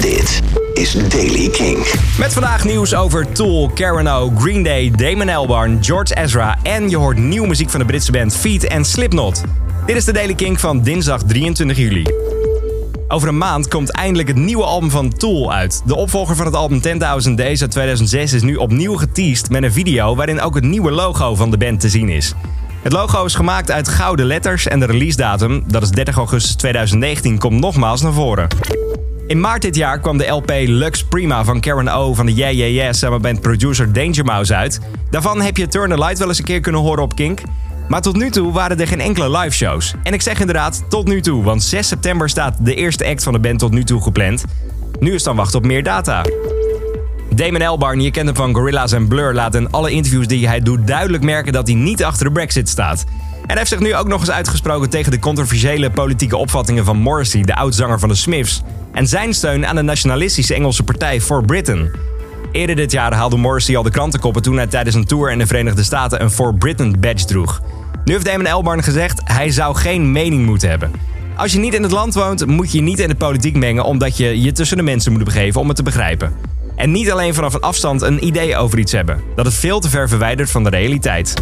Dit is Daily King. Met vandaag nieuws over Tool, Karen O, Green Day, Damon Albarn, George Ezra en je hoort nieuwe muziek van de Britse band Feet en Slipknot. Dit is de Daily King van dinsdag 23 juli. Over een maand komt eindelijk het nieuwe album van Tool uit. De opvolger van het album 10.000 Days uit 2006 is nu opnieuw geteased met een video waarin ook het nieuwe logo van de band te zien is. Het logo is gemaakt uit gouden letters en de release datum, dat is 30 augustus 2019, komt nogmaals naar voren. In maart dit jaar kwam de LP Lux Prima van Karen O van de Yeah Yeah Yeah samen met producer Danger Mouse uit. Daarvan heb je Turn the Light wel eens een keer kunnen horen op Kink. Maar tot nu toe waren er geen enkele live shows. En ik zeg inderdaad tot nu toe, want 6 september staat de eerste act van de band tot nu toe gepland. Nu is dan wachten op meer data. Damon Albarn, je kent hem van Gorillaz en Blur, laat in alle interviews die hij doet duidelijk merken dat hij niet achter de Brexit staat. En heeft zich nu ook nog eens uitgesproken tegen de controversiële politieke opvattingen van Morrissey, de oudzanger van de Smiths, en zijn steun aan de nationalistische Engelse partij For Britain. Eerder dit jaar haalde Morrissey al de krantenkoppen toen hij tijdens een tour in de Verenigde Staten een For Britain badge droeg. Nu heeft Damon Albarn gezegd hij zou geen mening moeten hebben. Als je niet in het land woont, moet je je niet in de politiek mengen omdat je je tussen de mensen moet begeven om het te begrijpen. En niet alleen vanaf een afstand een idee over iets hebben. Dat is veel te ver verwijderd van de realiteit.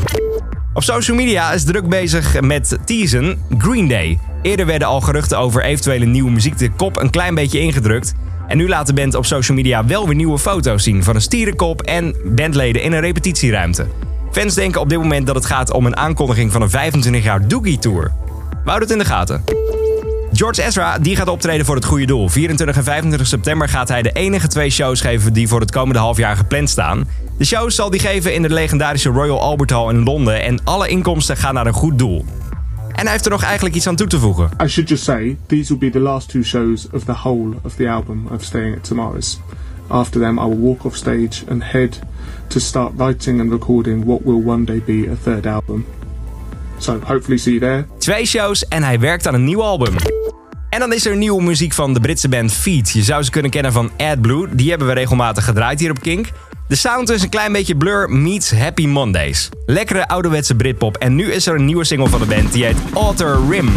Op social media is druk bezig met teasen Green Day. Eerder werden al geruchten over eventuele nieuwe muziek de kop een klein beetje ingedrukt. En nu laat de band op social media wel weer nieuwe foto's zien van een stierenkop en bandleden in een repetitieruimte. Fans denken op dit moment dat het gaat om een aankondiging van een 25 jaar Doogie Tour. Woud het in de gaten. George Ezra die gaat optreden voor het goede doel. 24 en 25 september gaat hij de enige twee shows geven die voor het komende half jaar gepland staan. De shows zal hij geven in de legendarische Royal Albert Hall in Londen en alle inkomsten gaan naar een goed doel. En hij heeft er nog eigenlijk iets aan toe te voegen. I should just say, these will be the last two shows of the whole of the album of Staying at Tomorrow's. After them, I will walk off stage and head to start writing and recording what will one day be a third album. So, hopefully see you there. Twee shows en hij werkt aan een nieuw album. En dan is er nieuwe muziek van de Britse band Feet. Je zou ze kunnen kennen van AdBlue. Die hebben we regelmatig gedraaid hier op Kink. De sound is een klein beetje Blur meets Happy Mondays. Lekkere ouderwetse Britpop. En nu is er een nieuwe single van de band die heet Alter Rim.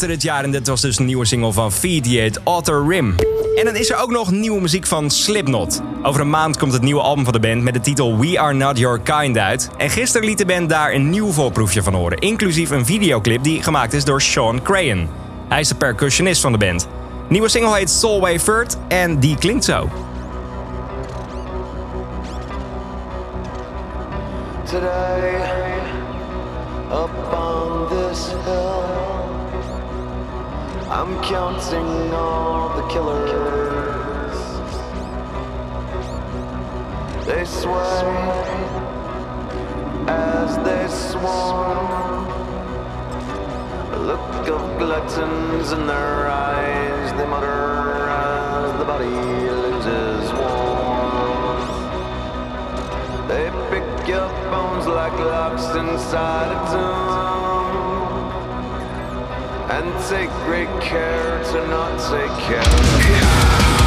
Later dit jaar en dit was dus een nieuwe single van Feet, die heet Rim. En dan is er ook nog nieuwe muziek van Slipknot. Over een maand komt het nieuwe album van de band met de titel We Are Not Your Kind uit. En gisteren liet de band daar een nieuw voorproefje van horen, inclusief een videoclip die gemaakt is door Sean Crayon. Hij is de percussionist van de band. Nieuwe single heet Soulway Third en die klinkt zo. Today, this I'm counting all the killer killers. They sway as they swarm. A look of gluttons in their eyes, they mutter as the body loses warmth. They pick your bones like locks inside a tomb And take great care to not take care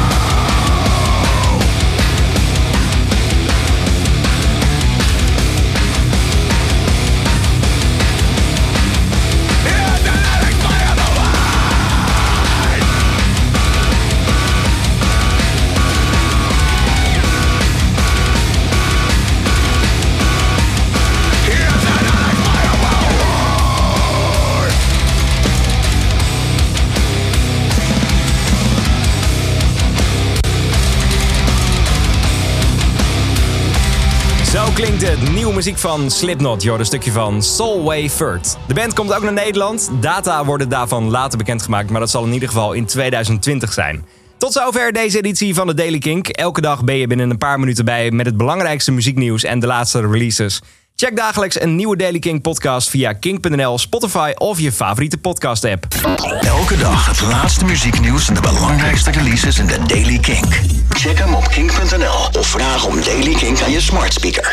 het. Nieuwe muziek van Slipknot. Je een stukje van Soulway Third. De band komt ook naar Nederland. Data worden daarvan later bekendgemaakt, maar dat zal in ieder geval in 2020 zijn. Tot zover deze editie van de Daily Kink. Elke dag ben je binnen een paar minuten bij met het belangrijkste muzieknieuws en de laatste releases. Check dagelijks een nieuwe Daily King podcast via kink.nl, Spotify of je favoriete podcast app. Elke dag het laatste muzieknieuws en de belangrijkste releases in de Daily Kink. Check hem op kink.nl of vraag om Daily Kink aan je smart speaker.